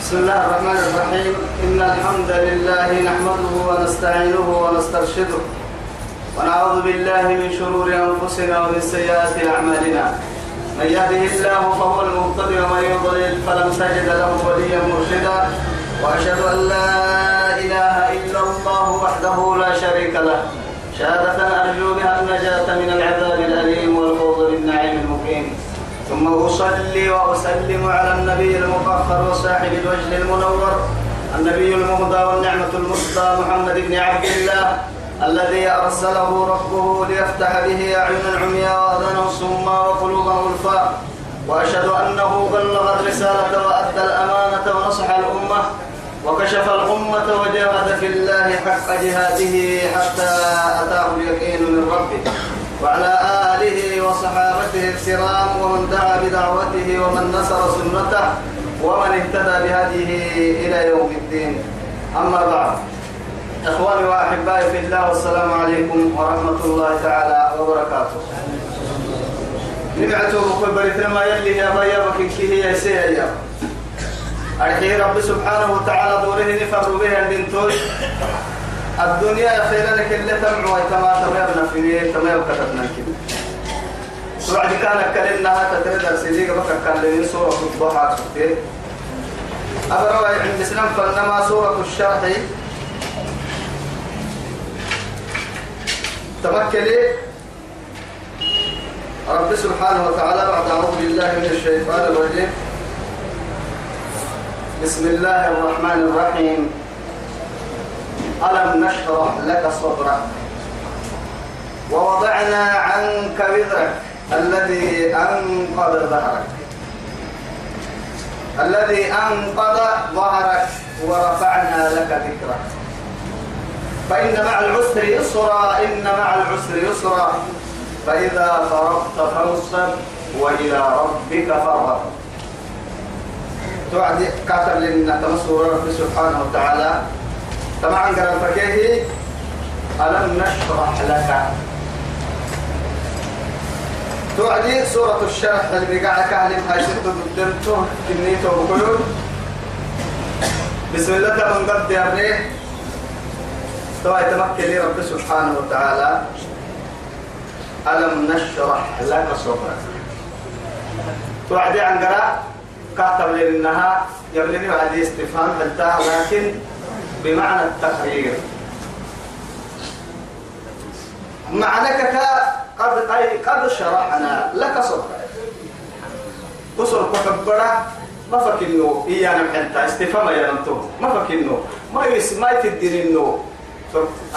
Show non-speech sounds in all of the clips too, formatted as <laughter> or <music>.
بسم الله الرحمن الرحيم. إن الحمد لله نحمده ونستعينه ونسترشده ونعوذ بالله من شرور أنفسنا ومن سيئات أعمالنا. من يهده الله فهو المهتدي ومن يضلل فلن تجد له وليا مرشدا. وأشهد أن لا إله إلا الله وحده لا شريك له. شهادة أرجو بها النجاة من العذاب ثم أصلي وأسلم على النبي المفخر وصاحب الوجه المنور النبي المهدى والنعمة المسدى محمد بن عبد الله الذي أرسله ربه ليفتح به أعينا عميا وأذانا صما وقلوبا غلفا وأشهد أنه بلغ الرسالة وأدى الأمانة ونصح الأمة وكشف الأمة وجاهد في الله حق جهاده حتى أتاه اليقين من ربه. وعلى آله وصحابته الكرام ومن دعا بدعوته ومن نصر سنته ومن اهتدى بهديه إلى يوم الدين. أما بعد إخواني وأحبائي في الله والسلام عليكم ورحمة الله تعالى وبركاته. نبعته بكل بريتنا يلي يا بيا بكي هي سيئة أرحي رب سبحانه وتعالى دوره نفر به الدنتوش الدنيا خير لك اللي تمع تميرنا في نيه تمير كتبنا كده. بعد كان كلمنا تتردد سيديك بكر كان لي سورة الضحى سبتين أبرا عند سلام فنما سورة الشرح. تمكلي رب سبحانه وتعالى بعد أعوذ بالله من الشيطان الرجيم. بسم الله الرحمن الرحيم. ألم نشرح لك صدرك؟ ووضعنا عنك وزرك الذي أنقض ظهرك. الذي أنقض ظهرك ورفعنا لك ذكرك. فإن مع العسر يسرا إن مع العسر يسرا. فإذا فرغت فانصب وإلى ربك فارغب. توعد كاتب لنا تمسور سبحانه وتعالى. طبعا قرأ فكيه ألم نشرح لك؟ توعدي سورة الشرح اللي قاعد كهلم هاي ست قدمته كنيته بقولون بسم الله من قد يا طبعا يتمكن لي رب سبحانه وتعالى. ألم نشرح لك؟ صدرك توعدي عن قراء كاتب لأنها يبلغني بعد استفهام لكن بمعنى التقرير. معنى قد أي قد شرحنا لك صدرك قصر كحبرة ما فكنو إيانا محنتا استفهام يا نمتو ما فكنو ما يس ما يتدين إنه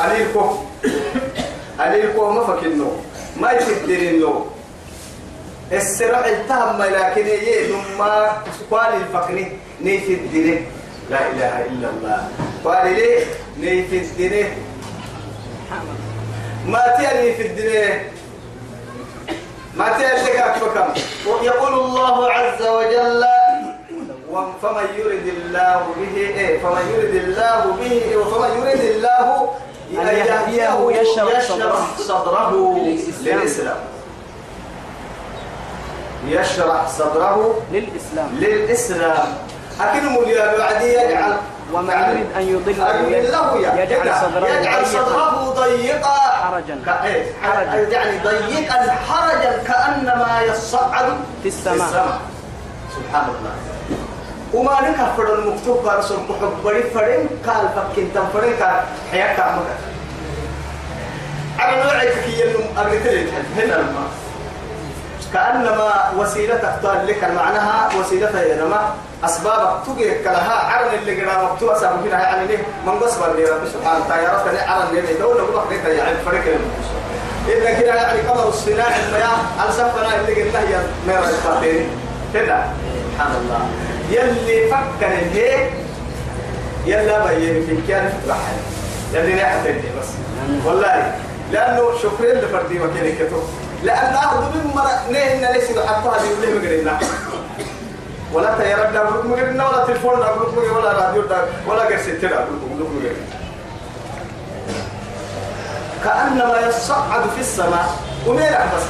أليكو أليكو ما فكنو. ما يتدين إنه السرع التهم لكن يدما قال الفقري نيفي الدين لا إله إلا الله. قال لي نيفي الدين ما تيني في الدين ما لك أكبكم يقول الله عز وجل فمن يرد الله به إيه فمن يرد الله به وفمن يرد الله أن يهديه يشرح صدره للإسلام. يشرح صدره للإسلام. للإسلام. أكن مولي بعدي يجعل ومن يريد أن يضله يجعل, يجعل صدره يجعل صدره ضيقا حرجا كإيه؟ حرجا. يعني ضيقا حرجا كأنما يصعد في السماء. سبحان الله. وما نكفر المكتوب برسول كحبري فرين قال فكين تنفرين قال حياك عمك نوعك كي ينم أبنتلك هنا الماء كأنما وسيلة تختار لك معناها وسيلة ينما. أسبابك تجي كلها عرن اللي قرأ مكتوب أسباب هنا يعني ليه من قصبر لي رب سبحانه وتعالى. عرفت أن عرن لي دولة قبل كده يعني فرق إذا كده يعني قمر الصناع المياه على سفنا اللي قلنا هي ميرا الفاتين كده. سبحان الله. يلي فكر هيك يلا بيين في كان فترحل يلي ريحة بس. والله. لأنه شكرا لفردي وكيل كتب لأن أخذ من مرة نهنا ليس حتى هذه اللي مقرنا ولا تيار دا مقرنا ولا تلفون دا ولا راديو دا ولا قرص تلا كأنما يصعد في السماء وميرا بس.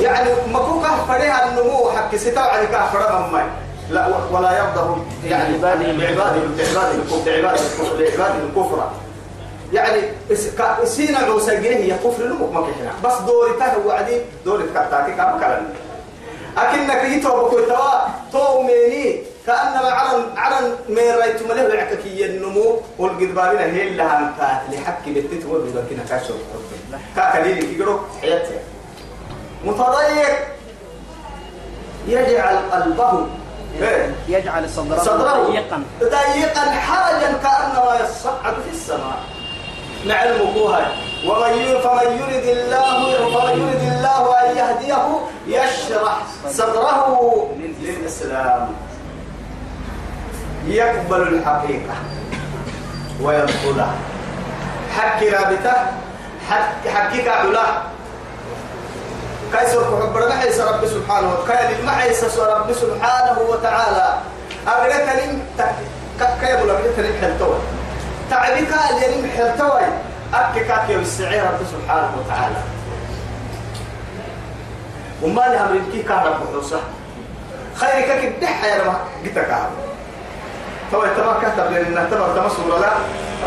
يعني مكوكا فريها النمو حق ستاو عليك فرما ماي لا ولا يرضى يعني بعباده بعباده بعباده بعباده الكفر يعني سينا عوسجيه هي كفر لمك ما كحنا بس دوري تهو وعدي دوري تكتاكي كم كلام أكنك يتوب كل توا تو ميني كأنما عرن عرن مين رأيت مله العككية النمو والقدبارين هي اللي هانتات لحكي بتت ولد لكن كاشر كاكليلي كيقولوا حياتي. متضيق. يجعل قلبه. إيه؟ يجعل صدره صدره. ضيقا. ضيقا حرجا كأنما يصعد في السماء. نعلم كوها ومن فمن يرد الله فمن يرد الله أن يهديه يشرح صدره للإسلام. يقبل الحقيقة ويدخلها حكي رابطة حك حكيك علا كيسر كحبر معيس رب سبحانه وتعالى. معيس رب سبحانه وتعالى. أبدا كيف ولا بدا كلم حلتوي تعبك اليوم حلتوي أكي كاكي بالسعي رب سبحانه وتعالى. وما لها من كي كهرب بحوصة خيرك كدح يا رب. قلت كهرب توي تما كتب لنا تما سورة لا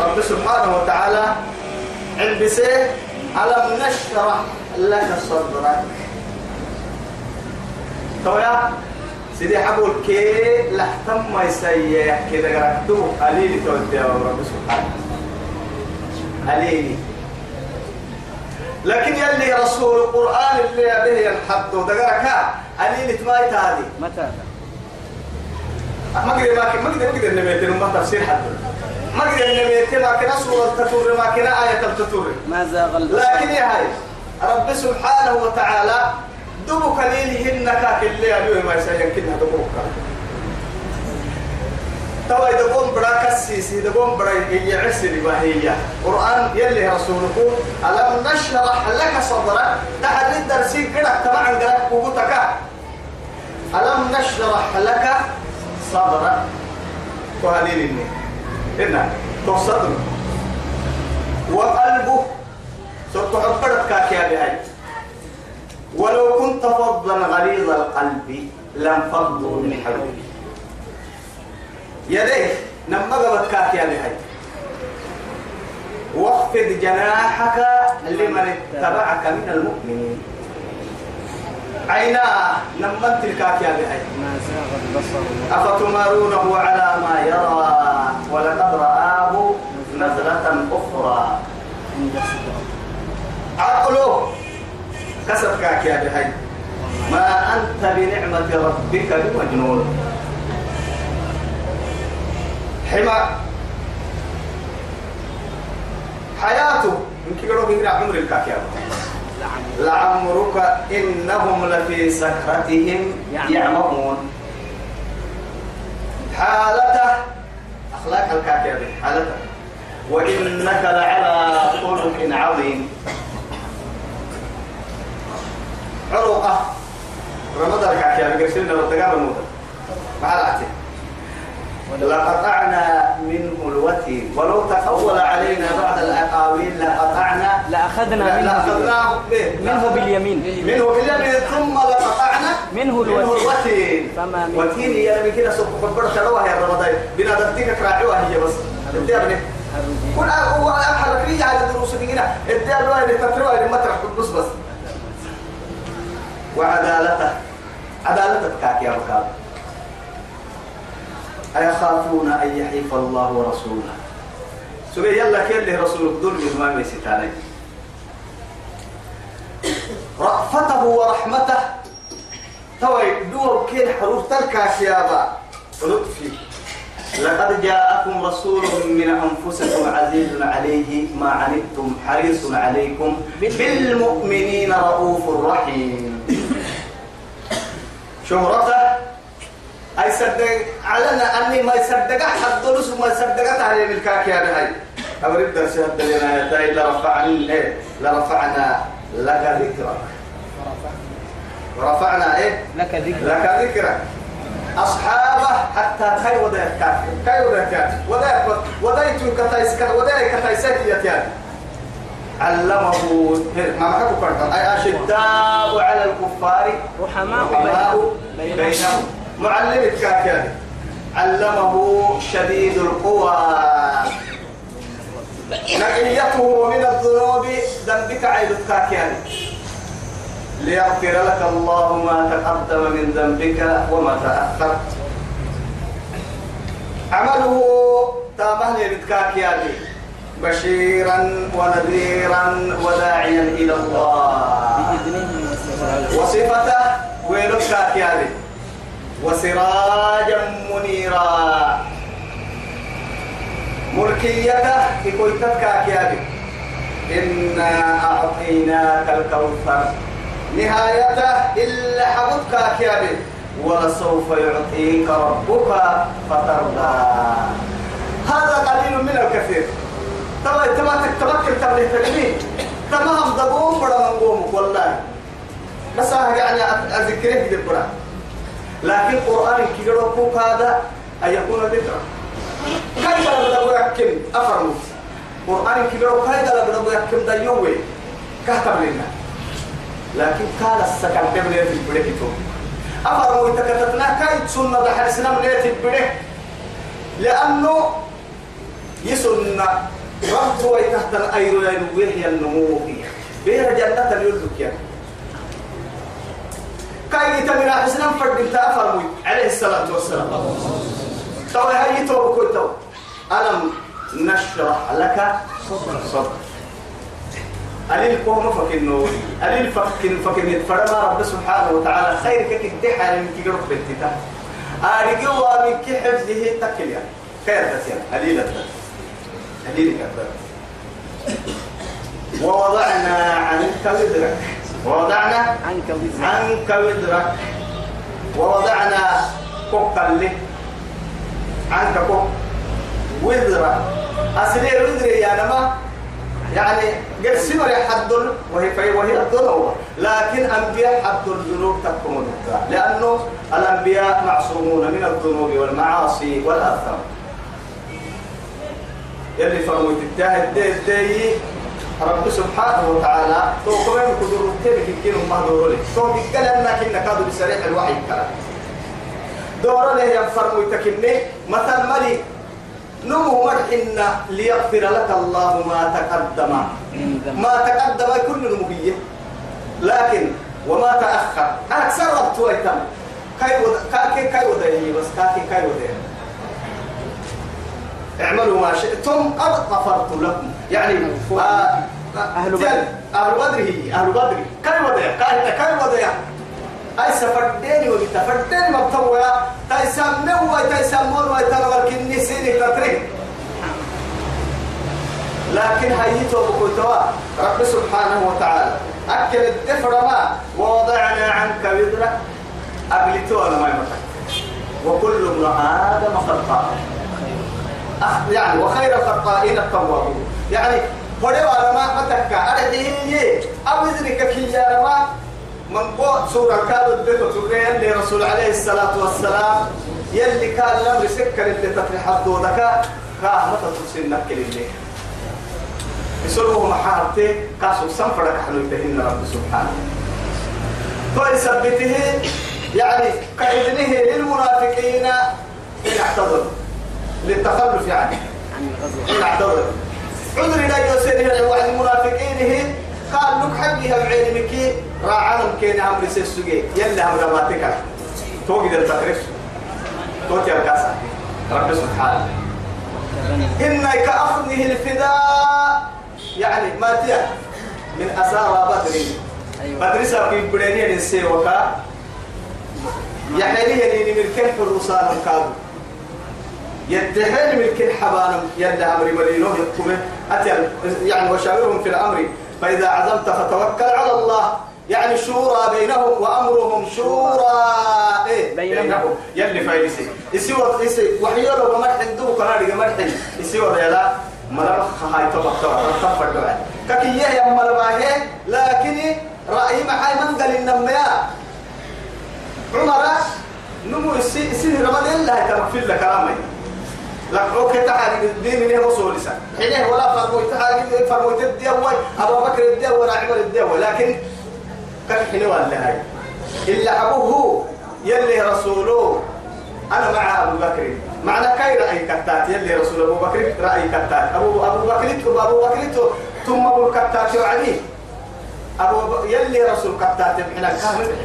رب سبحانه وتعالى. عند سيه ألم نشرح لك صدرك؟ تويا سيدي حقول كي لحتم ما يسيح كده قرأتو قليل تودي يا رب سبحانه. قليل لكن يلي رسول القرآن اللي به ينحد دقرك قليل تمايت هذه متى ما قدر ما ما قدر ما قدر نبيتين ما تفسير حد. ما قدر نبيتين ما كنا سورة تطور ما كنا آية التطور ما زاغ لكن يا هاي رب سبحانه وتعالى دبك ليلهن كاك اللي أبيه ما يسأل كنا دبوك توا قوم برا كسيسي قوم برا يعسر هي قرآن يلي رسولك ألم نشرح لك صدرك؟ تحت الدرسي كده تبعا قلت قوتك ألم نشرح لك صدرك؟ وهليل إني. إنا تصدر وقلبه صرت عبرت كاكيا بهاي ولو كنت فظا غليظ القلب لم فضوا من حولك يديك نما قبت كاكيا بهاي واخفض جناحك لمن اتبعك من المؤمنين. عينا نمت الكاكيا بهاي ما زاغ البصر. أفتمارونه على ما يرى؟ ولقد رآه نزلة أخرى. عقله كسب كاكيا بهاي. ما أنت بنعمة ربك بمجنون. حما. حياته. يمكن يقولوا من عمر الكاكيا لعن لعمرك إنهم لفي سكرتهم يعمهون. حالته. أخلاق الكاكية حالته. وإنك لعلى خلق عظيم. عروقة. رمضان الكاكية بقرسلنا والتقام الموتى مع العتي لقطعنا منه الوتين ولو تقول علينا بعض الأقاويل لقطعنا. لأخذنا لا- منه به منه باليمين. منه باليمين ثم لقطعنا منه الوتين. فما منكم. وتين يا كده سوف كبر شروها يا رمضان بنا دتك راعوها هي بس. انت يا ابني. كل هو أحد لي على دروس هنا انت يا ابني تتروها المطرح بس بس. وعدالته. عدالتك كاك يا بكار أيخافون أن يحيف الله ورسوله. سوري يلا كيف له رسولك دول ما يستاني رأفته ورحمته. توي دور كين حروف تلك سيابا لطفي لقد جاءكم رسول من أنفسكم عزيز عليه ما عنتم حريص عليكم بالمؤمنين رؤوف رحيم. شهرته أي صدق علنا أني ما يصدق حد دروس ما يصدقت عليه بالكاك يا بهاي. أبرد درس هذا لنا تاي لرفعني إيه؟ لرفعنا لك ذكرك. ورفعنا إيه؟ لك ذكر لك ذكرك. أصحابه حتى كي ودا كافر كي ودا كافر. ودا ودايت كتايس ودا كتايس يتيان علمه ما معك كرتون. أي أشداء على الكفار. رحماء بينهم. معلمك كاكيان علمه شديد القوى. نقيته من الذنوب. ذنبك عيد الكاكيان ليغفر لك الله ما تقدم من ذنبك وما تأخر عمله تامه لبتكاكيان بشيرا ونذيرا وداعيا إلى الله. وصفته ويلك كيالي وسراجا منيرا. ملكيته يكويتك كيالي إنا أعطيناك الكوثر. نهايته إلا حبتك كيالي ولسوف يعطيك ربك فترضى. هذا قليل من الكثير. تما تما تتمكن تبليه تلمين تمام دبوم بڑا منقومك والله. بس يعني أذكره كده برا لكن القرآن كي يقولوا هذا أن يكون ذكرى كيف لا بدو يحكم؟ أفرمو القرآن كي يقولوا كيف لا بدو يحكم دا يوي كهتم لنا. لكن قال السكن تبني في البريك تو أفرمو تكتتنا كيف سنة بحرسنا من البريك لأنه يسن رب ويتحت الأيرو ينويه النمو بير جنة يلدك يعني كاي تمر حسنا فرد إنت افرمي عليه الصلاه والسلام. تو هي تو ألم نشرح لك صدر أليل كوم فكنو أليل فكن فكن فرما رب سبحانه وتعالى خير كك تحر من كي رب بنتتا أرجوا من كي حفظه تكليا خير تسيا أليل أليل كذا ووضعنا عنك وزرك. ووضعنا عنك وزرك. عنك وزرك. ووضعنا كوكا لي عنك كوك. وزرك. أسلي وزري يا نما. يعني قد سمر حد وهي في وهي الذنوب لكن أنبياء حد الذنوب تكون لأنه الأنبياء معصومون من الذنوب والمعاصي والآثام يلي فرموا تتاهد دي دي رب سبحانه وتعالى. تو كمان كدور تبك كيلو ما دور لي. تو بيقال انك انك هذا بسريع الوحي كلام دور له ينفرموا تكني. مثل ملي نمو مرحنا ليغفر لك الله ما تقدم. ما تقدم كل نموية لكن وما تأخر. أكثر ربط ويتم. كاي كاي ودا بس؟ كاكي كاي ودا اعملوا ما شئتم قد غفرت لكم. يعني آه أهل بدر. أهل بدر هي أهل بدر. كاي ودا كاي كاي أي سفردين وبتفردين مبتوى تيسام نوى تيسام مول ويتنور كني سيني كترين لكن هيتو بكتوا رب سبحانه وتعالى. أكل الدفر ما ووضعنا عنك وزرك أبلتو أنا ما يمتك وكل ابن آدم أخ- يعني وخير الخطائين التوابون. يعني فدوا على ما متك أرحيه أو إذنك كي يا رما من قوة سورة كادو الدفع تقول اللي رسول عليه الصلاة والسلام يلي كان الأمر سكر اللي تفرح الدودك كاه متى ترسل نكل اللي. يسلوه محارته كاسو سنفرك حلو يتهن رب سبحانه. فيثبته يعني كإذنه للمنافقين إن اعتذروا للتخلف يعني. عن إن اعتذروا عذر لا يوسينه واحد المنافقين قال لك حقها بعين مكي راعنا مكين أمر سيسوكي يلا أمر ما تكر توقي دل تقرف توتي الكاسة رب سبحانه إنك أخذه الفداء يعني ما تيا من أسارى بدر بدر ساكي بدنيا نسي وكا يحيلي يلي من كل الرسال كادو يتحيل من كل حبان يلا أمر مرينه يقوم أتل يعني وشاورهم في الأمر فإذا عزمت فتوكل على الله يعني شورى بينهم وأمرهم شورى. إيه بينهم. يلي فايسي يسيور يسي وحيولا ومرح دو كناري مرح يسيور يلا ملبخ هاي طبق تفر ككي يا ملباه لكن رأي محاي من قال إنما عمر نمو يسي يسي رمال إلا تمكفل لك كلامي. لك أوكي تعالى الدين اللي هو سولسا حينه ولا فرمو تعالى فرمو تدي أول أبو بكر الدي ولا عمر الدي لكن كان حين ولا هاي. إلا أبوه يلي رسوله. أنا مع أبو بكر. معنى كاي رأي كتات؟ يلي رسول أبو بكر رأي كتات. أبو أبو بكر أبو بكر ثم أبو كتات وعلي أبو يلي رسول كتات بحنا كامل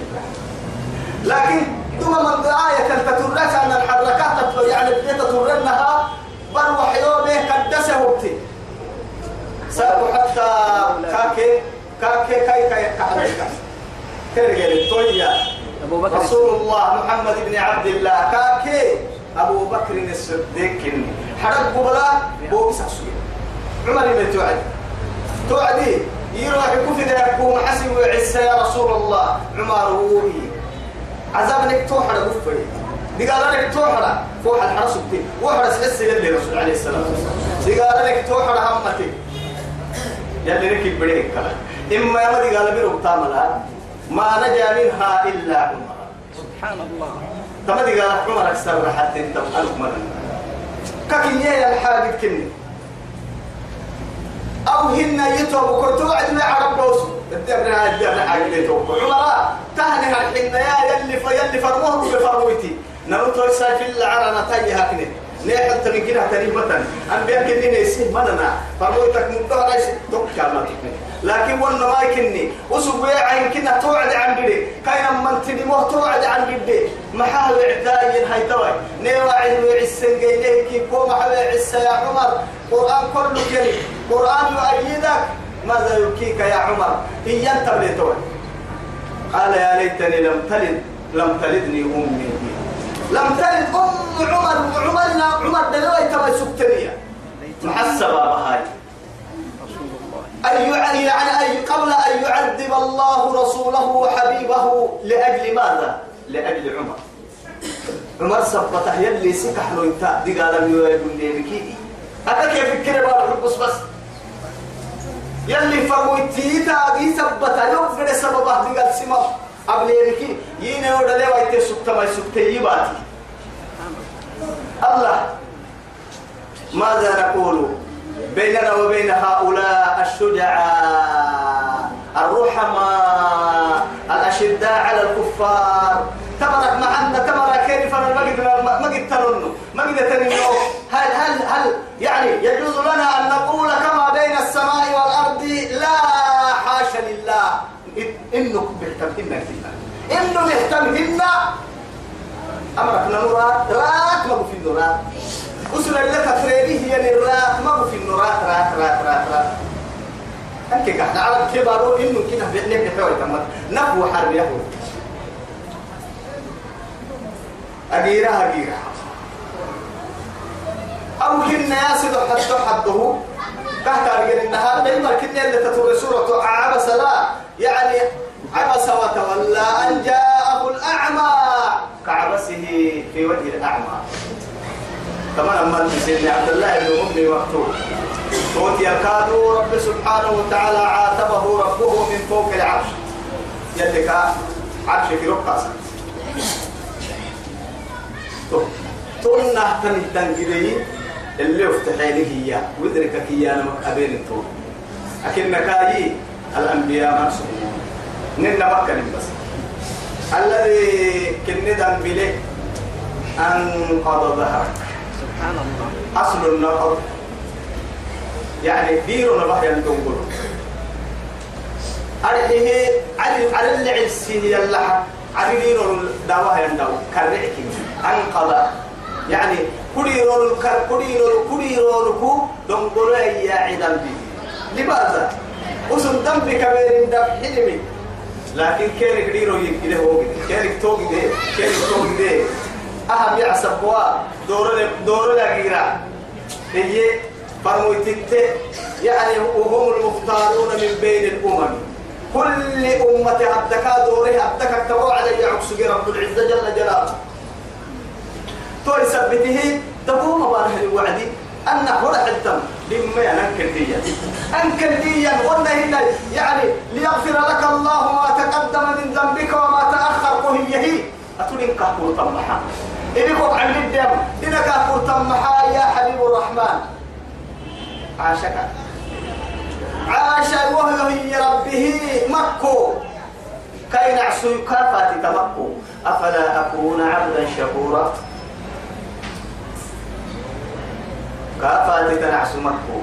لكن ثم من آية تترك أن الحركات يعني تترنها بروح يومه قدسه وقتي. سأقول حتى كاكي كاكي كاي كاي كحركة كرجل تويا أبو بكر رسول الله محمد بن عبد الله كاكي. أبو بكر الصديق. حرق قبلا بوكس أسوي عمر بن توعد. توعدي يروح يكون في ذلك محسن وعسى يا رسول الله. عمر وهي عذاب لك توحر قفري. دي قال لك توحر فوح الحرس بتي وحرس حس يلي رسول عليه الصلاة والسلام دي قال لك توحر همتي. يلي ركب بريك إما يا مدي قال بيرو تاملا. ما نجا منها إلا عمر. سبحان الله تما دي قال عمر أكثر حتى أنت ألف مرة كاكين يا الحاجة كني. أو هن يتوب كنت وعد ما عرب دوس الدبنا الدبنا حاجة يتوب. عمر تهني الحين يا يلي فيلي فرموه بفرمويتي نموت ويسا في العرنا تاي هكني نيحل تمن كده تريمة أنبياء كني نيسي مننا. فرمويتك مبتغى ما تكني لكن وأنا ما يكني وسبوع عين كنا توعد عن بدي كاين من تنمو توعد عن بدي محاول عداين هاي توي نيواعد ويعسن قيليه كي كو محاول عسى يا عمر. قرآن كله كلي. قرآن يؤيدك. ماذا يبكيك يا عمر؟ إن ينتبه توي قال يا ليتني لم تلد. لم تلدني أمي. لم تلد أم عمر. وعمرنا عمر سكتنية محسبة بهاي رسول الله أن يع- يعني أي قبل أن يعذب الله رسوله وحبيبه لأجل ماذا؟ لأجل عمر. عمر سبته يلي سكح له انت. دي قال لي يقول لي بكي هذا كيف الكلمة بس بس؟ يلي فرويتيتا دي سبته يوم في سببه دي قال سما. قبل يبكي ينا ولا ليه وايت سكتة ما سكتة يباتي الله. ماذا نقول؟ بيننا وبين هؤلاء الشجعاء الرحماء الأشداء على الكفار. تمرك معنا تمرك كيف ما قد ما قد ما قد ترنو هل هل هل يعني يجوز لنا أن نقول كما بين السماء والأرض لا حاشا لله. إنك بيهتمهن إنه بيهتمهن أمرك نورات رات ما في النورات أسر اللي تفريدي هي الرات ما في النورات رات رات رات رات أنك قاعد على كبارو إنه كده بيعني بحوي تمام نفو حرب يهو أجيرة أجيرة. أو كنا ياسد حتى حده. تحت أرجل النهار. دايما كنا اللي تتوري سورة عبس. لا. يعني عبس وتولى أن جاءه الأعمى. كعبسه في وجه الأعمى. كما لما سيدنا عبد الله بن أمي مكتوب صوت يكاد رب سبحانه وتعالى عاتبه ربه من فوق العرش. يدك عرش في رقص تقولنا تنتن كده اللي افتحي له هي ودركك هي أنا مكابين التور لكن كاي الأنبياء مرسومون ننا بكر بس. الذي كندا بله أنقض ظهرك. سبحان الله. أصل النقض. يعني دير نبح ينتقل أرحيه على على عسيه يلحق على دير الدواء يندو كرعك أنقض يعني كريرون كريرون كريرون كو. دنقل يا عدم بي لماذا؟ وسن دم بكبير دم حلمي. لكن كيرك ديرو يكيده هو كيرك توقي ده كيرك توقي ده أهم يعصب وا دور دور الأجيرة هي فرموتت يعني وهم المختارون من بين الأمم. كل أمة عبدك دوره عبدك تبوا على يعكس رب العزة جل جلاله. توي سبته تقوم باره الوعد أن هنا حتم بما أنكر ديا أنكر قلنا هنا يعني ليغفر لك الله ما تقدم من ذنبك وما تأخر وهي هي. أتولين كافور تمحا إنكم عن الدم إنك كافور تمحا يا حبيب الرحمن. عاشك. عاش وهي هي ربه مكو. كاي نعسو كافات تمكو. أفلا أكون عبدا شكورا؟ كافات تنعسو مكو.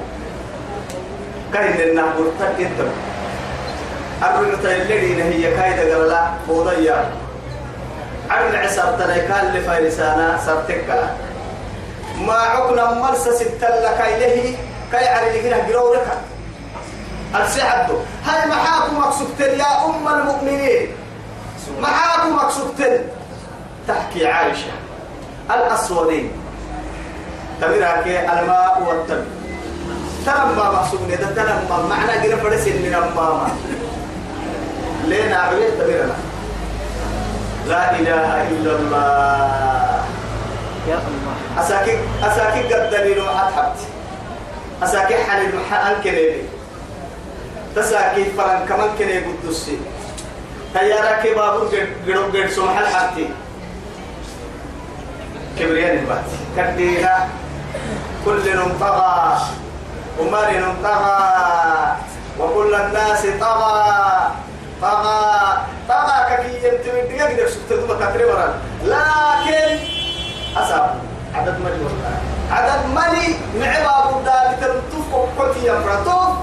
لنا مرتد انت أقول تيلدين هي كاي قبلا بوضيا عقل عساب تليكان اللي فايلسانا سرتكا ما عقنا مرسى ستلك إليه كاي عري لكنا قرورك السحب هاي محاكم مقصودتين يا أم المؤمنين؟ محاكم مقصودتين تحكي عائشة. الأسودين. تمرها كي الماء والتم تنمى مقصود إذا تنمى. معنى قرى فرس من أماما لين عبيد تمرنا لا إله إلا الله. يا الله. أساكي أساكي قد دليل أتحبت. أساكي حليل محان كنيبي تساكي فرن كمان كنيبي قدسي. تيارا كبابور قدو قد سمح الحبتي كبريان البات كديها كل طغى ومال طغى وكل الناس طغى. طغى طغى كي ينتمي دقيقة قدر سبت دوبا كتري ورا لكن أصاب عدد ملي والله. عدد ملي معبا أبو دالي تنطف وقتي يفرطوف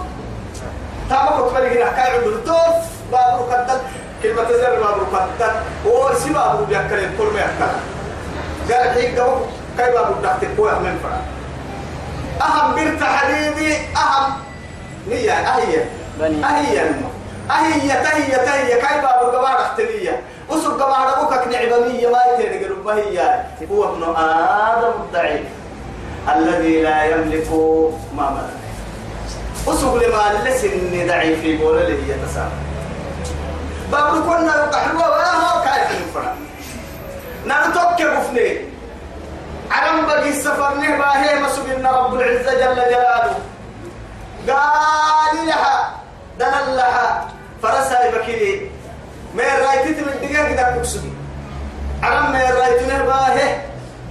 تابا كتبالي هنا كاي عدل توف. بابو كتل. كلمة زر بابو كتل. وسي بابو بيأكل كل ما يأكل. قال حيك دو كاي بابو دكتك كوي من فرا أهم بنت حبيبي. أهم. نية. أهي بني. أهي تهي تهي كاي بابو قبار اختلية وسر قبار أبوك نعبمية ما يتيني قلوب هي هو ابن آدم الضعيف الذي لا يملك ما ملك. وسر لما لسن ضعيف يقول لي يتسامى بابو كنا يقحلوا ولا هو كاي الفرق؟ نرتوك بفني. عرم بقي السفر نهبا هي مسبنا رب العزة جل جلاله. قال لها دلل لها. فرسها بكيري. ما رايتي من دقيقة كده تقصدي عرم ما رايتي نهبا هي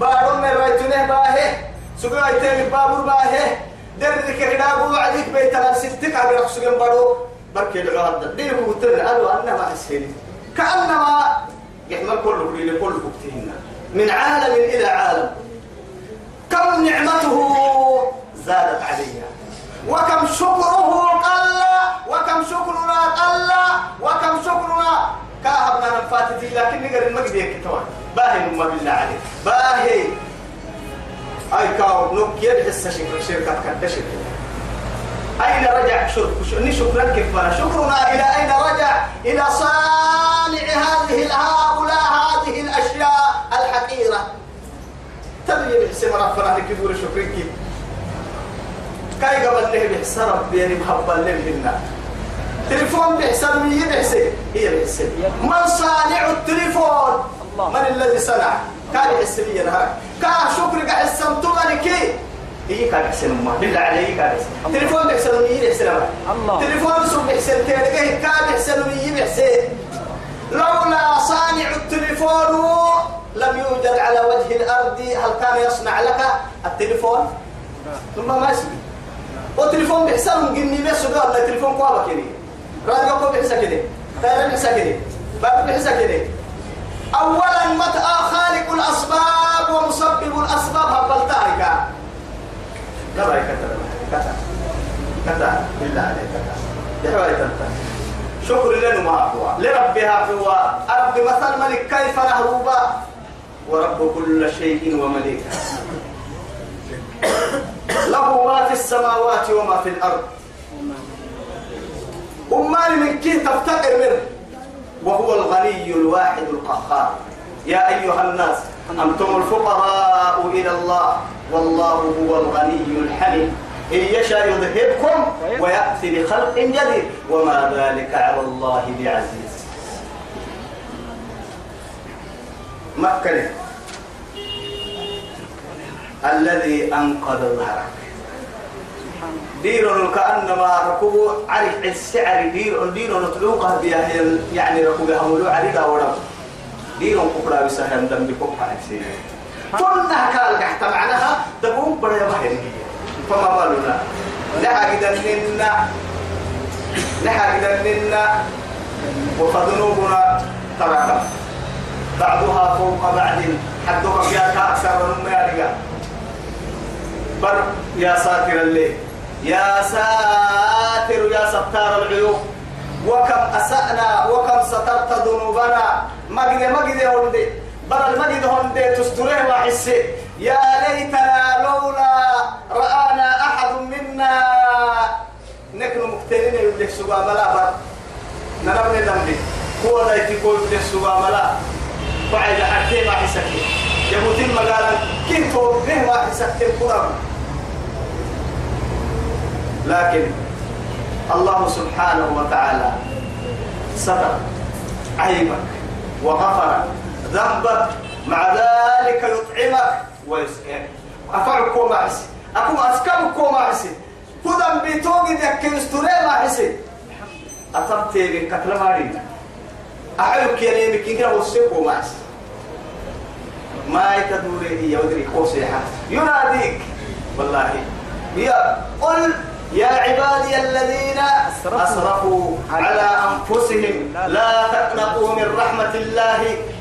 بارو ما رايتي نهبا هي سوق ايتين بابور با هي درك كده عليك بيت ستك على رخص بارو بركي العهد دي هو تر قالوا أنما اسهل كأنما يحمل كل كل كل وقتهن من عالم إلى عالم. كم نعمته زادت عليها وكم شكره قل وكم شكرنا قل وكم شكرنا. كاهبنا الفاتتي لكن نقدر المجد يكتوان باهي ما بالله عليك. باهي. أي كاو نوك يدحس شركة كدشر أين رجع؟ شكر شكرا كيف شكرنا إلى أين رجع؟ إلى صانع هذه هؤلاء هذه الأشياء الحقيرة. تبي بحسن رفنا كبور شكرك؟ كاي قبل له بحسن ربي محبا لهن تليفون بحسن مية بحسن هي بحسن من صانع التليفون. من الذي صنع؟ كان يحسن لي نهار كا شكرك حسن تملكي هي كان يحسن ما بالله عليه كان يحسن تليفون بحسن مية بحسن الله. تليفون سو بحسن تلقيه كان يحسن مية بحسن لولا صانع التليفون لم يوجد على وجه الأرض. هل كان يصنع لك التليفون؟ ثم ما يسمي والتليفون بحسن قني بس قال التليفون قوة كده راديو قوة بحسن كده. تايرن بحسن كده. باب بحسن كده. أولا متى خالق الأسباب ومسبب الأسباب هبلتها لا رأيك كتا كتا بالله عليك كتا يا كتا شكر لنا ما هو لربها هو. رب مثل ملك كيف نهروبا ورب كل شيء ومليكه له ما في السماوات وما في الأرض. أمال من كي تفتقر منه؟ وهو الغني الواحد القهار. يا أيها الناس أنتم الفقراء إلى الله والله هو الغني الحميد. إن يشاء يذهبكم ويأتي بخلق جديد. وما ذلك على الله بعزيز. مكة. الذي أنقذ ظهرك دير كأنما ركوب عرف السعر دير دير نطلوقها بها يعني ركوبها ملوع عليها ورم. دير كفرا بسهل دم بكفرا عكسين كلها كان تحت معناها تقوم بلا بحر فما بالنا؟ لها كده لنا لها كده لنا وفذنوبنا تركه بعضها فوق بعض حدك فيها أكثر من ما بر يا ساتر الليل. يا ساتر يا ستار العيوب وكم أسأنا وكم سترت ذنوبنا. مجد مجد هندي. بر المجد هندي تستره وحسي يا ليتنا لولا رآنا أحد منا. نحن مقتلين يدك سبا ملا بر. نرمي ذنبي. هو ذا يتقول يدك سبا ملا. فعيد حكي ما حسكي يبوتين مقالا كنتو به ما حسكي القرآن لكن الله سبحانه وتعالى ستر عيبك وغفر ذنبك مع ذلك يطعمك ويسقيك. أفعلكم ما حسي أكو أسكبكم ما حسي كدن بيتوغي ذاك يستوري ما حسي أتبتي بالقتل مارينا. أعلك يا نيمك إنك وسيكو ما يتدوري هي ودري خوصيحة يناديك. والله. يا قل يا عبادي الذين أسرفوا على أنفسهم. لا تقنطوا من رحمة الله.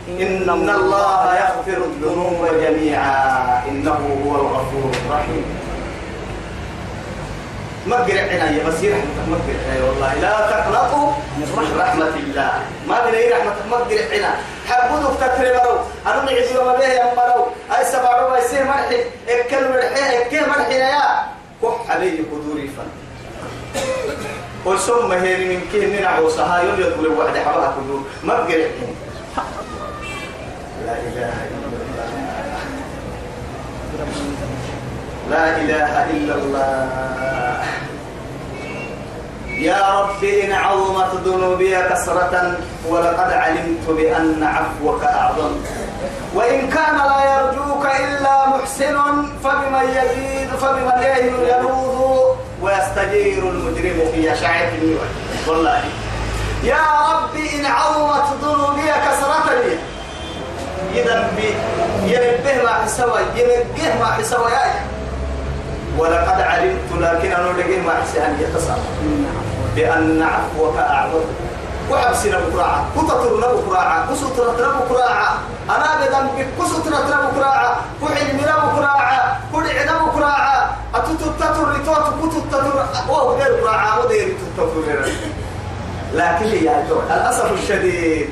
إن الله يغفر الذنوب جميعا. إنه هو الغفور الرحيم. مقرع عناية مسير رحمة مقرع عناية والله. لا تقنطوا من رحمة الله. ما بني رحمة مقرع عناية حبودك تتربروا أنا نعزي وما به يمروا أي سبعوا أي سيه مرحي إكلوا مرحي إكل مرحي يا. كح عليه قدوري فن. وسم هيري من كين نرعو سها يوم يقول واحد حواها قدور. ما بقرع لا إله إلا لا إله إلا الله. يا رب إن عظمت ذنوبي كسرة ولقد علمت بأن عفوك أعظم. وإن كان لا يرجوك إلا محسن فبمن يزيد فبمن يلوذ ويستجير المجرم في شعبه والله. يا رب إن عظمت ذنوبي كسرة إذا ينبه ما حسوي ينبه ما حسوي ولقد علمت لكن أنا لقيه ما حسن يتصل بأن عفوك أعظم. وحبسنا بكراعة كتطرنا بكراعة كسطرنا بكراعة أنا بذنبك كسطرنا بكراعة كحلمنا بكراعة كدعنا بكراعة أتتتتر لتوت. كتتتر وهو غير كراعة ودير تتتر لكن يا الأسف الشديد.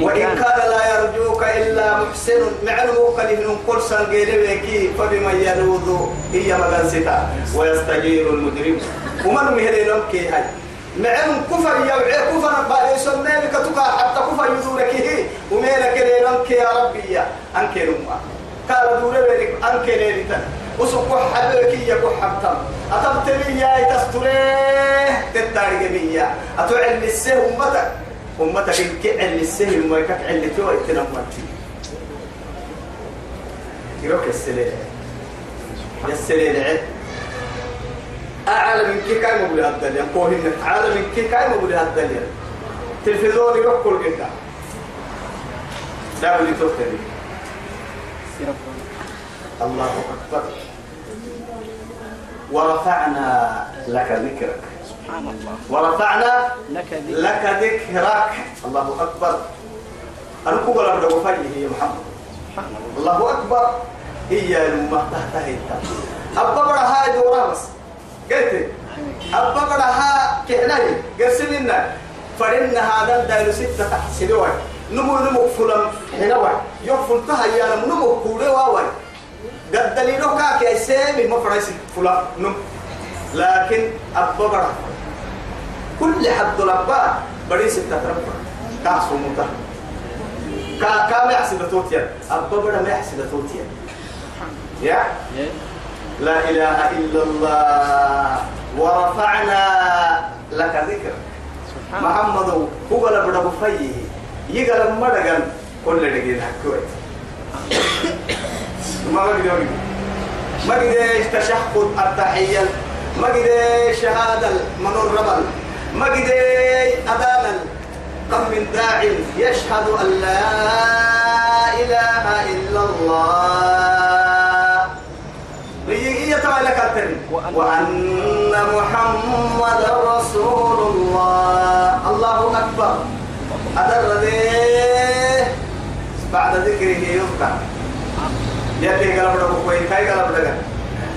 وإن كان لا يرجوك إلا محسن معلوم كلمة كل سنجيل فبمن يلوذ هي مدنستا ويستجير المجرم. ومن مهلين كي هاي معلوم كفر يوعي كفر بعد يسمى لك تقع حتى كفر يدورك هي. وميلك لينك يا ربي يا. أنك نما قال دورك أنك ليلتا وسكو حبك يا كحبتم أتبتلي يا تستريه تتارك مية أتعلم السه أمتك أمتك إن كعل السهل ما يكك عل تو يتنمتي يروك السليل. السليل عد أعلى من كي كاي مبلي هالدنيا كوهن أعلى من كي كاي مبلي هالدنيا تلفزيون يروك كل جدا دعوا لي توتري الله أكبر. ورفعنا لك ذكرك. سبحان الله ورفعنا لك ذكر لك ذكرك. الله أكبر. أنا كبر أبدا وفيه يا محمد. سبحان الله الله أكبر. هي المه تحت هيتا أببر هاي دورا بس قلت أببر ها كهناي قرسلنا فرن هذا الدايلو ستة تحت سلوي نمو نمو فلان هنا يوفل تهيا نمو كوري واوي. قد دليلو كاك يا سامي مفرس فلان نم. لكن أببر كل حد ربا بدي ستة ربا كاسو متا كا كا ما يحسب توتيا. أببر ما يحسب توتيا. يا؟ لا إله إلا الله. ورفعنا لك ذكر. محمد هو لا بدا بفيه يقال مدغن كل دقيقة حكوت ما بدي ما قديش تشهد التحية. ما قديش شهادة من الرمل ما قديش أذان كم من داع يشهد أن لا إله إلا الله. وأن- محمد رسول الله. الله أكبر. أدر بعد ذكره يذكر. يلي قلب ربك وين كاي قلب ربك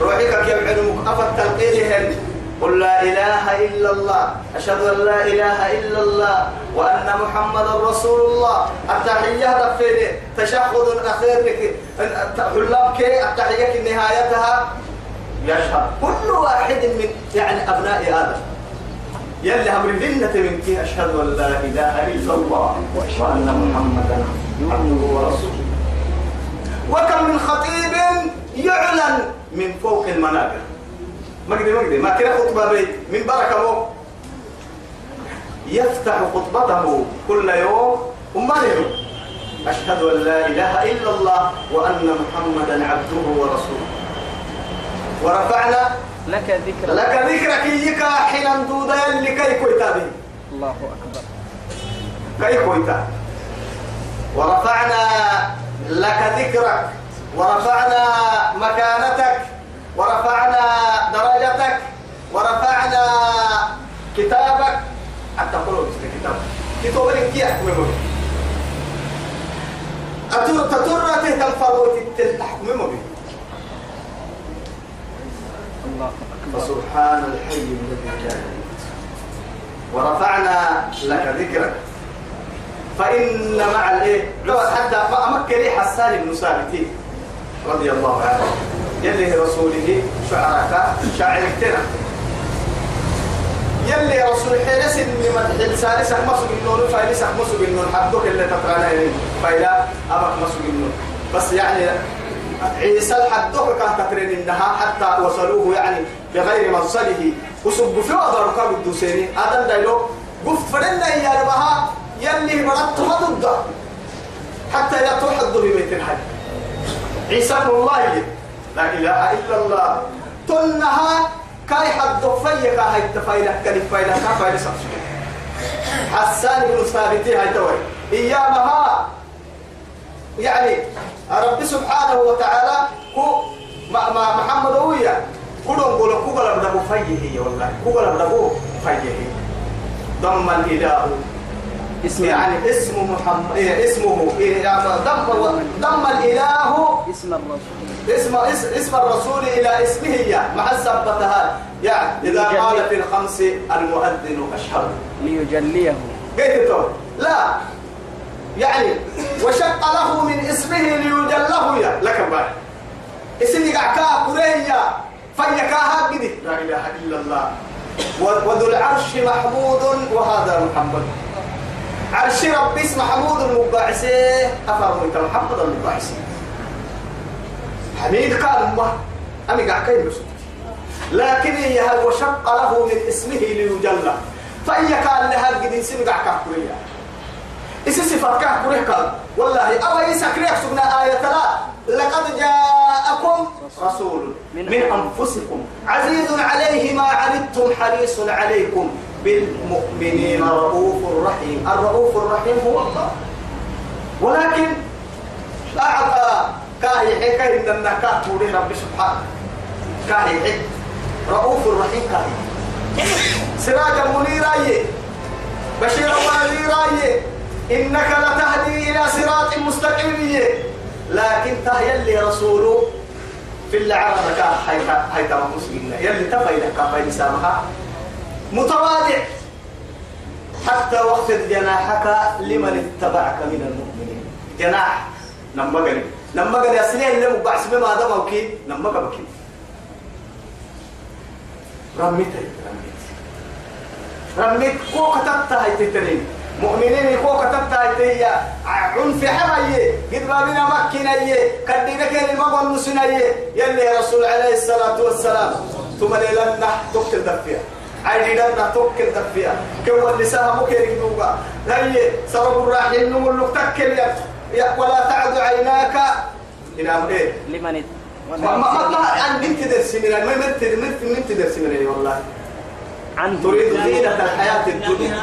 روحي كيف علمك أفت تلقيلهن قل لا إله إلا الله. أشهد أن لا إله إلا الله وأن محمد رسول الله التحية دفيني تشهد الأخير لك حلمك التحية نهايتها يشهد. كل واحد من يعني أبناء آدم. يلي أمر ذنة منك. أشهد أن لا إله إلا الله وأن محمدا عبده ورسوله. وكم من خطيب يعلن من فوق المنابر مجدي مجدي ما كده خطبة بي. من بركة مو يفتح خطبته كل يوم. وما يوم أشهد أن لا إله إلا الله وأن محمدا عبده ورسوله. ورفعنا. لك ذكر لك ذكرك. يكا حين دودا اللي كي كويتا به الله أكبر. كي كويتا. ورفعنا لك ذكرك. ورفعنا مكانتك. ورفعنا درجتك ورفعنا كتابك. حتى قلوا بسم كتاب كتابك كي أحكمه أتور تتور تهتم فروت التحكمه به فسبحان الحي الذي لا يموت. ورفعنا لك ذكرك. فإن مع الإيه؟ لو حتى لي حسان بن ثابت رضي الله عنه. يلي رسوله شعرك شاعرتنا يلي رسول حينس اللي مدح السالس مسوق النون فايلس مسوق النون حدوك اللي تقرانا يعني فايلا أبك مسوق النون بس يعني عيسى الحدوك كان تقرين إنها حتى وصلوه يعني بغير مصله وسب في وضع ركاب الدوسيني هذا دايلو قف فرنا يا ربها يلي مرت ما ضد حتى يطوح الضبي بيت الحج. عيسى ابن الله. لا إله إلا الله. تنها كاي حد فيا كاي التفايلة كاي الفايلة كاي فايلة سبسك حسان بن ثابت هاي توي إيامها يعني رب سبحانه وتعالى كو ما ما محمد ويا كلهم قولوا كو قلب دبو فيه والله. كو قلب دبو فيه ضم الإله اسم يعني اسم محمد إيه اسمه؟ إيه يعني ضم ضم الإله. اسم الرسول. اسم اسم, الرسول إلى اسمه يا مع الثبتها يعني إذا قال في الخمس المؤذن اشهد ليجليه. قلت لا. يعني وشق له من اسمه ليجله يا. لك بعد اسمي قعكا كريا فيكا هكذا لا إله إلا الله. وذو العرش محمود وهذا محمد. عرش ربي اسم محمود المبعثي افرمك محمد المبعثي حميد قال ما أنا قاعد كيف لكن هي وشق له من اسمه ليجلى. فأي كان لها قد سن قاعد كاكوريا إسي صفات كاكوريا قال؟ والله أو يسكريك سبنا آية لا لقد جاءكم رسول من من أنفسكم عزيز عليه ما عنتم حريص عليكم. بالمؤمنين رؤوف رحيم. الرؤوف الرحيم هو الله. ولكن أعطى كاهي حكا إن النكاه كوري رب سبحانه. كاهي حك رؤوف رحيم كاهي. سراجا منيرا بشيرا ونذيرا إنك لتهدي إلى صراط مستقيم. لكن تهي اللي رسوله في العرب كان حيث حيث مسلمين. يلي تفايلك كفايل سامها. متواضع. حتى واخفض جناحك لمن اتبعك من المؤمنين. جناح. نما قال نما قال يا سنين اللي مبعث بما دام وكي نما قال رميت رميت رميت. كو كتبت هاي تتنين. مؤمنين كو كتبت هاي تهي عنف حماية. قد بابنا مكينا كدينا كان المقوى نسنا يلي يا رسول عليه الصلاة والسلام. ثم لنا تقتل دفيا عيدي لنا توكل دفيا كو النساء مكيرك دوغا هي سبب الراحل نمو اللي تكل يا ولا تعد عيناك. إلى إيه لمن ما ما ما عن بنت درس من ما بنت بنت بنت درس من والله. عنهم. تريد زينة الحياة الدنيا.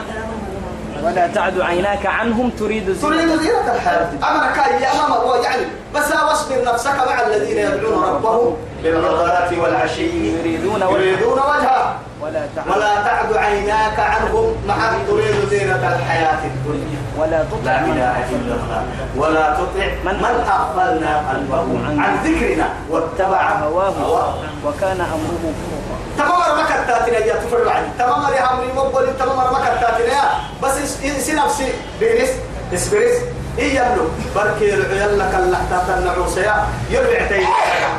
ولا تعد عيناك عنهم. تريد زينة. تريد زينة الحياة أمرك يا أمام الله. يعني بس واصبر نفسك مع الذين يدعون ربهم. بالغداة والعشي. يريدون وجهه. يريدون وجهه. ولا تعد ولا تعد عيناك عنهم مع تريد زينة الحياة الدنيا. ولا تطع لا من إله إلا الله. ولا تطع من- من أغفلنا قلبه عن ذكرنا واتبع هواه. هواه. وكان أمره فرطا تمام ما كتاتنا يا تفرع عني تمام يا عمري مقبل تمام ما كتاتنا يا. بس إنسي نفسي. بيرس إسبريس. إيه يبلو بركي العيال لك اللحتات النعوسية يرجع تاني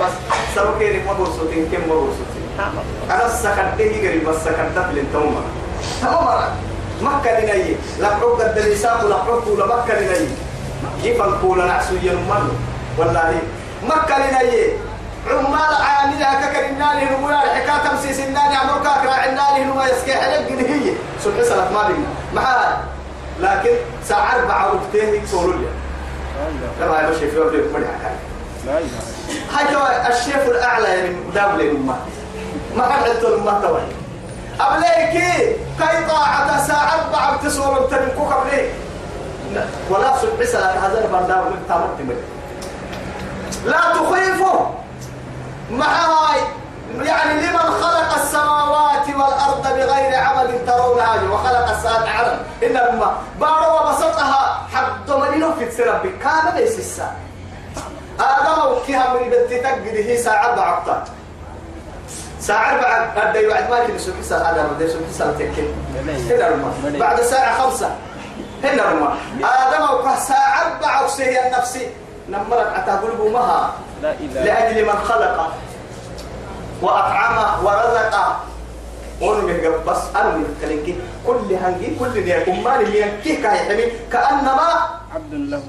بس. سوكيري ما برسوتين كم ما برسوتين نعم أنا السكن إيه قريب بس سكن تفل تمام مكة لا عقد الدليسات ولا عقد ولا مكة لني جيفن كولا نعسو ينمر والله. مكة لني عمال عاملها ككرنا له نمو حكا تمسيس الناني عمرو كاكرا عنا له نمو يسكي حلق قد هي سبع سنة ما بينا. معها لكن ساعة أربعة وقتين يقولوا لي لما هذا شيء في مريح كان لا هاي الشيف الأعلى يعني دولة الأمة ما حد عدتوا الأمة توي. أبليكي كي طاعة ساعة أربعة بتسول بتنكو قبلي ولا سبع هذا البندار من تامت من لا تخيفوا مع هاي يعني لمن خلق السماوات والأرض بغير عمد ترونها وخلق السماء علم إن الأمة بارو وبسطها حد من في السرب كان ليس الساعة. آدم وكيها من تقد هي ساعة بعقتا ساعة بعد أدي بعد ما كنا سبع ساعة هذا بدي سبع ساعة تكين هنا رما بعد ساعة خمسة. هنا رما آدم وكه ساعة بعد سهي النفسي نمرك أتقول بمها لأجل من خلق وأطعمه ورزقه. ونمي بس أنا من كلينكي كل هنجي كل نيكم مالي ينكي كاي كأنما عبد له.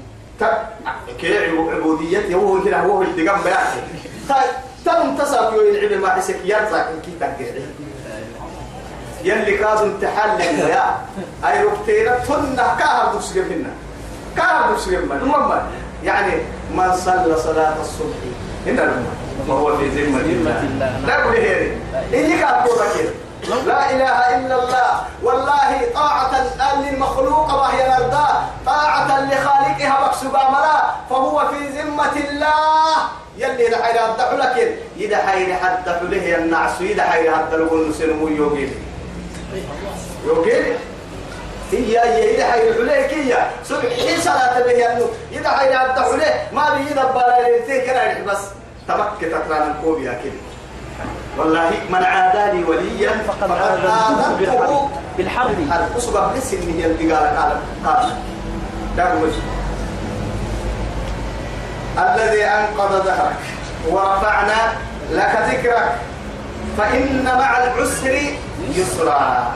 كي عبودية هو كده هو اللي جنب يعني تم يو العلم ما حسك يرزق كي تقعد يلي كازم تحلل يا. أي ركتينا تنا كهر مسلم منا كهر مسلم من المهم يعني من صلى صلاة الصبح. هنا المهم وهو في ذمة الله. لا يقول هيري. إني كاتبوا كده لا إله إلا الله. والله طاعة للمخلوق وهي نرضى طاعة لخالقها مكسوبة ملا فهو في ذمة الله. يلي إذا حير أبدح لك إذا حير حتى له النعس إذا حير حتى له النسلم يوغيل يوغيل هي هي إذا حير عليك هي سبحي صلاة به النور إذا حير أبدح له ما بيجي دبالا لنتين كنا بس تمكت أترانا كوبيا كده والله من عادى لي وليا فقد آذنته بالحرب. بالحرب. الحرب أصبح بس إن هي اللي قال. قال. قال الذي أنقذ ظهرك ورفعنا لك ذكرك. فإن مع العسر يسرا.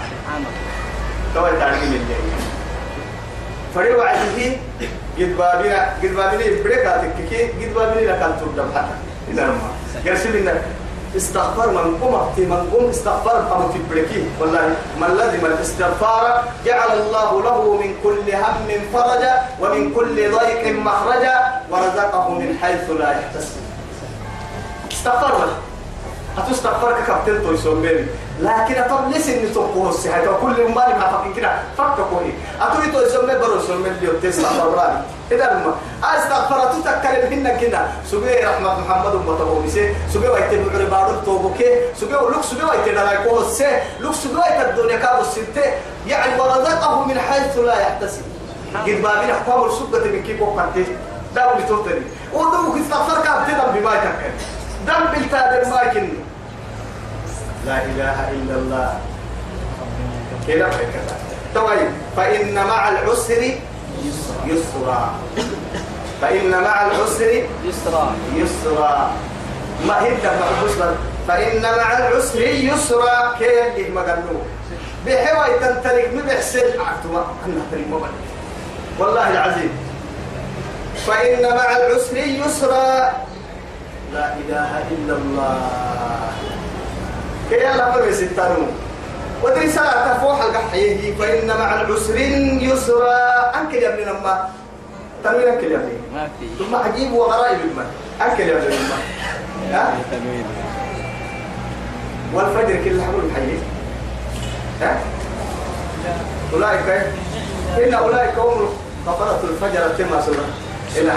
تو تعليم الليل فريو عزيه قد بابنا قد بابنا يبريك تككي قد بابنا لك أن حتى. إذا لما يرسل لنا استغفر من قم من قم استغفر أبو تبركي والله من لزم الاستغفار جعل الله له من كل هم فرجا ومن كل ضيق مخرجا ورزقه من حيث لا يحتسب. استغفر هتستغفرك كابتن تو يسميني لكن طب لسه اني تقوه السحة كل يوم مالي ما فاكين كده. فكك كوي اتوي تو يسمي برو يسمي لي تستغفر راني إذا لما استغفر تتكلم هنا كده. سبي رحمة محمد ومتبوني سي سبي وايت بعري بارو توبوكي. سبي لوك سبي وايت لا يكون سي لوك سبي وايت الدنيا كابو الستة. يعني ورزقه من حيث لا يحتسب. قد بابين حقام السبة من كيكو قنتي داو بتوتني ودوك استغفر كابتن بما يتكلم دم بالتادر ما يكن لا إله إلا الله. كده كده طيب فإن مع العسر يسرا. فإن مع العسر يسرى يسرا. ما هي مع العسر؟ فإن مع العسر يسرا. كيف ما قالوا. بحوى تنترك من بحسن عتوى أنا تريك ما والله العظيم. فإن مع العسر يسرا. لا إله إلا الله. كي يلا فرق ستانو ودري ساعة تفوح القحيه فإن مع العسر يسرا. أنكل يا ابن لما تنوين أنكل يا في. ثم عجيب وغرائب الماء أنكل يا ابن لما والفجر كل حول الحي. ها؟ أولئك. إن أولئك هم كفرة الفجر تم سورة إلا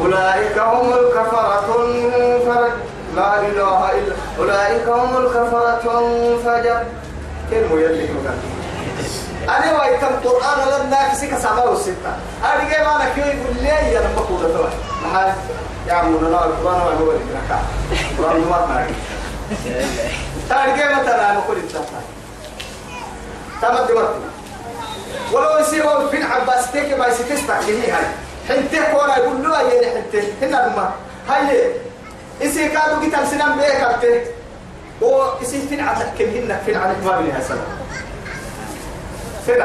أولئك هم الكفرة المنفرد لا إله إلا أولئك هم الكفرة المنفجر كلمة يلي أنا وايت القرآن لن ناكسك سبعة وستة. أنا جاي معنا كيف يقول لي يا رب كودة تروح محل. يا عم أنا القرآن ما هو اللي نكع القرآن ما معك أنا جاي مثلا أنا كل إنسان تمام دمرت ولو يصير في العباس تيجي ما يصير تستعجلني هاي. حنتك ولا يقول له يا حنتك هنا ما هاي إسي كادو كتاب سنان بيه كابته وإسي فين عتك كمهن فين عتك ما بيها سنة فين؟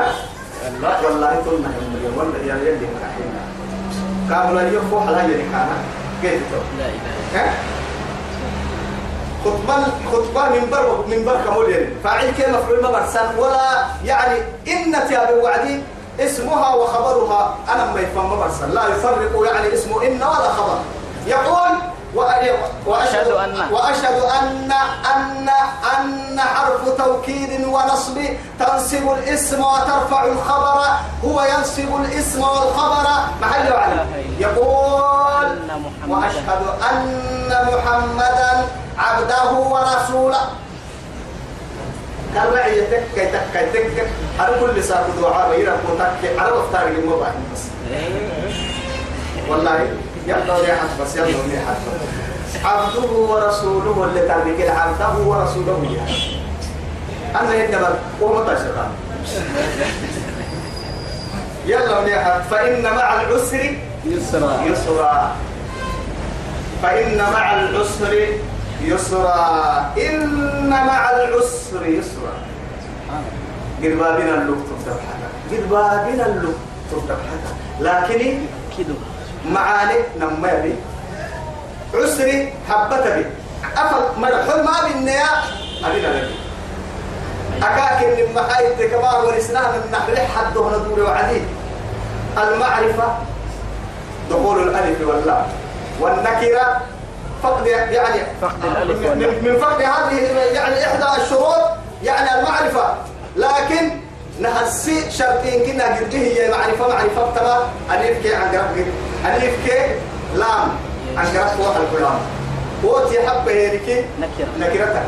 لا والله تقولنا هم والله يا يلي مكاحينا كامل اليوم فوق على يلي كانا قلت لا إله خطبة خطبة من بر من بر كمول يعني فاعل كلمة مفعول ما برسان ولا يعني إن تياب وعدي اسمها وخبرها أنا ما يفهم لا يفرق يعني اسمه إن ولا خبر. يقول وأ- وأشهد أشهد أن. وأشهد أن أن أن حرف توكيد ونصب تنصب الاسم وترفع الخبر. هو ينصب الاسم والخبر. محل علم يقول أن محمداً. وأشهد أن محمدا عبده ورسوله. قال رعي تك تك تك على كل ساق دعاء ويرى تك على وفتار المباح بس والله يلا يا حد يلا يا حد عبده ورسوله اللي تربك عبده ورسوله أنا هنا وهو متشرع يلا يا حد فإن مع العسر يسرى يسرا فإن مع العسر يسرا إن مع العسر يسرا. قد بابنا اللوك تفتح قد بابنا اللوك تفتح لكن معاني نما يبي. عسري حبت بي. أفل مرحل ما بالنيا أبينا لك. أكاك من محايد كبار ورسناه من نحر حد هنا دور وعديد المعرفة دخول الألف واللام. والنكرة فقد يعني فقد الألف من- فقد هذه يعني إحدى الشروط يعني المعرفة. لكن نهسي شرطين كنا قلته هي معرفة معرفة ترى ألف كي عن قرب ألف كي لام عن قرب واحد الكلام. وتي حبة هيك نكرة. نكرتك.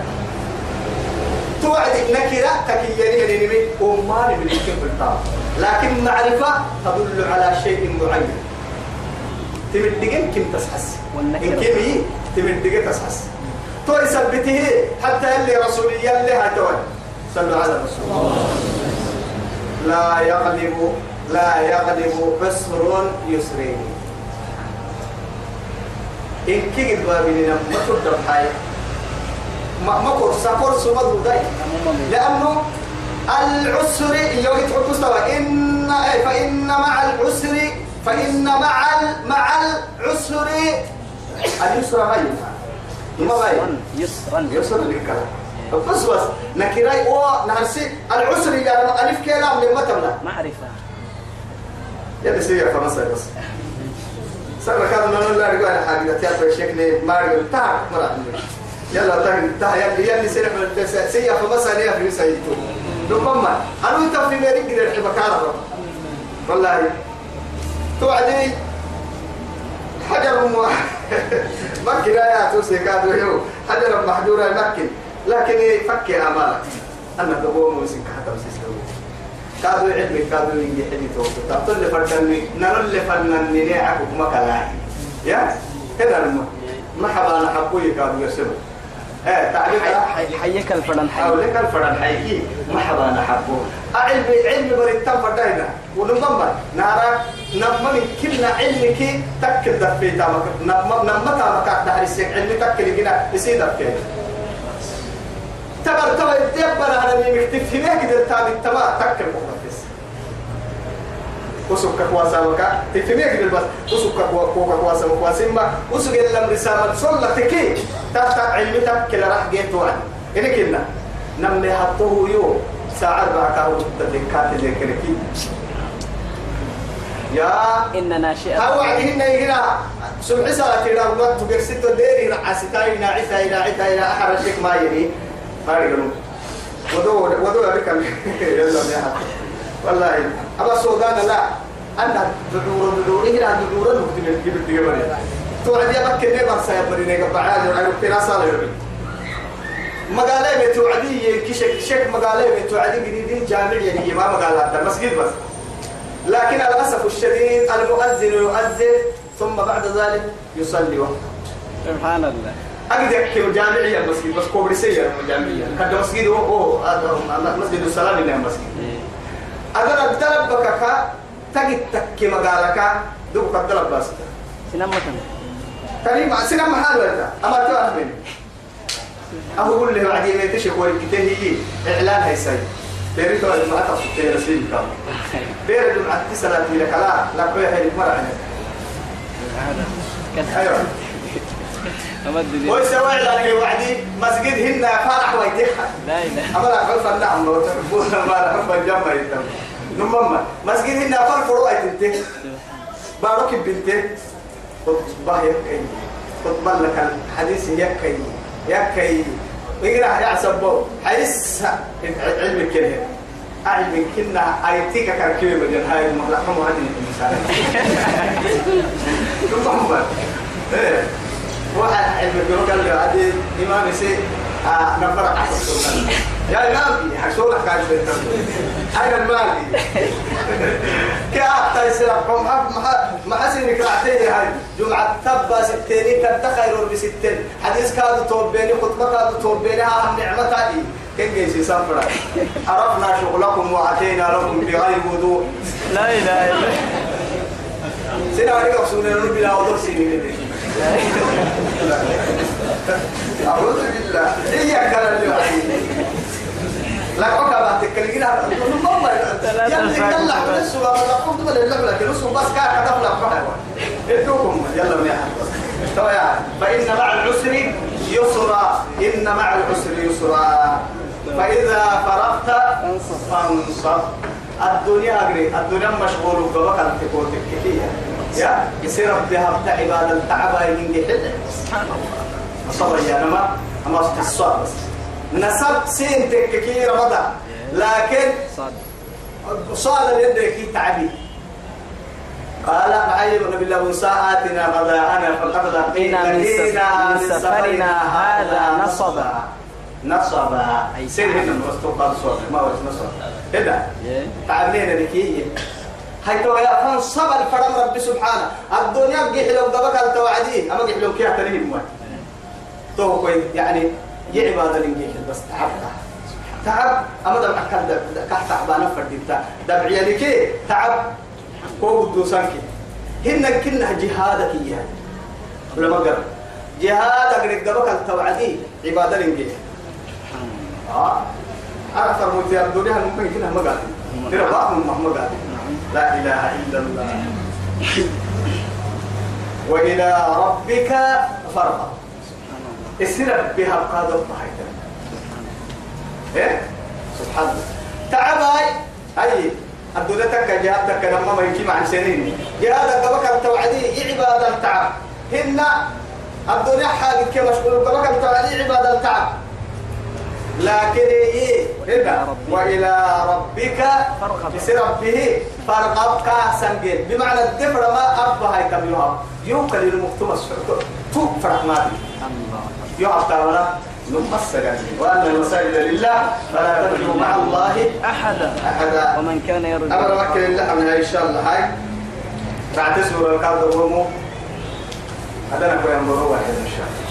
توعد نكرة تكيني أمان من الكم بالطاق لكن معرفة تدل على شيء معين. تمدقين كم تسحس. إن كمي تمدقين تسحس تو يثبته حتى اللي رسولي اللي هتوان صلوا على الرسول. لا يغلب لا يغلب عسر يسرين إن كي بابنا ما تقدر حي ما ما كورسا كورس ما دوداي. لأنه العسر تحط مستوى إن إيه، فإن مع العسر فإن مع مع العسر اليسر غير ما غير؟ يسرا. يسر الكلام بس بس. نكراي أو نهرسي. العسر يعني ألف كلام لما تملا معرفة. يا سيدي فرنسا بس. سر كان من الله رجع على حاجة تيار بشكل ما رجع تاع مرة يلا تاع تاع. يلي يلي سير سيا فمسا نيا في سيدتو ربما ميريك كده الحبة كارا والله. توعدي؟ حجر <laughs> مكن يا توسي كادو يو. حجر محجورة مكن لكن فك أمالك أنا دبوم وسك حتى وسيسلو كادو علمي كادو يجي حدي تو تطل فردني نرل فنن نعك مكلاي يا؟ كده لما ما حبا نحبوي كادو يرسلوا حي- حيك الفرن أو حي لك الفرن حيكي ما حبا نحبه علم علم بريتم فرداينا. ونمم نارا نمم كلنا علمك تكل دفيتا. نمم نمتا مكا دحر السيك علم تكل جنا يسيد دفيتا. تبر تبر يدبر على مي مكتف هناك كده تابي تما تكل مقدس وسوك كواسا مكا تفهمي كده بس وسوك كوكا كواسا مكواسا ما وسوك اللي رسالة صلى تكي تحت علمتك كلا راح جيت وعد إنك كنا نمني حطوه يو ساعة بعكارو تدكات ذكركي يا إن ناشئة هو عدهن هنا سمع سالة كده وقت تقرسيتو ديري رعاستا إلى عتا إلى أحر الشيك ما يري يقولون ودو ودو بك يلا يا والله أبا سودان لا أنا دعورة دعورة. هنا دعورة؟ نكتب الجبل تجمعني توعد يا بك نبر سيبري نيجا بعاد وعيرو ترى صار يربي مقالة بتوعدي كشك كشك مقالة بتوعدي جديدين جامع يعني ما مقالة المسجد بس. لكن للأسف الشديد المؤذن يؤذن ثم بعد ذلك يصلي وحده. سبحان الله. أقدر كيو جامعية المسجد بس كوبريسية جامعية. كده مسجد هو هو هذا مسجد السلام اللي مسجد. أقدر أتلب بكك تجد تك مقالك أتلب بس سنام مثلا كريم محل ولا أما تعرف من أهو قول له بعدين يتشك ورقته هي إعلان هي سيد بيريتو ما تصل تيرسين كام بيرد مع اتصالات لك. لا لا كوي هي مرة أيوه. أمد ويسوي إعلان وعدي مسجد هنا فرح ويتحد لا إله أما لا عرف النعم لو تحبون ما لا عرف الجمع يتم نمما مسجد هنا فرق رؤية انت. بارك بنت. خطبة يكي خطبة لك الحديث يكي يكي يقرأ يعصبه حيث علم كله علم كنا ايتيك كركيب من هاي المخلقة مهدي المثال <laughs> نمما إيه. واحد علم قال لي هذه إمام يسي آه نفرق يا إمامي حشولك قاعد أين المالي كأبتا يسلقكم ما حسن كرعتين هاي جمعة تبا ستيني كنت خير بستين حديث كادو توبيني خطبة كادو توبيني. ها نعمة هذه كن جيسي؟ سنفرا عرفنا شغلكم وأتينا لكم بغير وضوء. لا إله إلا سينا عليك أقصونا بلا وضوء سيني أعوذ بالله. هي كان اليوم لا كوكا بعد تكلمنا والله يلا بس لك ادوكم. من يا فإن مع العسر يسرا. إن مع العسر يسرا. فإذا فرغت فانصب. الدنيا أجري. الدنيا مشغول ببقى تكون تككية يا يصير بها بتاع عبادة ينجي حلة سبحان الله. صبر يا نما. أما بس نسب سين تككي رمضان لكن صاد. اليد تعبي. قال معي النبي الله موسى آتنا غداءنا فقد لقينا من من سفرنا هذا نصبا. نصبا. أي سين هنا واستوقات صوت. ما هو نصب هنا تعبنينا لكي. هاي تو يا فان صبر فرم ربي سبحانه. الدنيا بقي لو دبك التوعدي أما قي لو كيا تريم ما تو يعني يعباد الانجيل بس تعب. تعب؟ أما دم أكل كح تعبانة فرديتا دبعي لك تعب. كو دوسانك هن كنا جهادك اياه لما قال جهاد أقرب دبك التوعدي عباد الانجيل آه. عرف الموت الدنيا ممكن كنا ما قال ترى باهم ما قال لا إله إلا الله. وإلى ربك فارغب. السنة بها القادة الطحيطة إيه؟ سبحان الله. تعباي. أي الدنيا تك جهاد تك لما ما يجي مع سنين جهاد قبك التوعدي عبادة التعب؟ هن الدنيا حاجة كما مشغول قبك التوعدي عبادة التعب. لكن إيه؟ هنا وإلى ربك ربه فارغب. كاسن جيد بمعنى الدفر ما أبا هاي كميوها يوكل المكتوم السعود تو فرح مادي. الله. يوها تاولا يعني. وأن المساجد لله فلا تدعوا مع الله أحدا. أحدا. ومن كان يرجو. أمر وكل الله من إن شاء الله. هاي. بعد سورة القدر ومو هذا نقول ينظروا واحد إن شاء الله.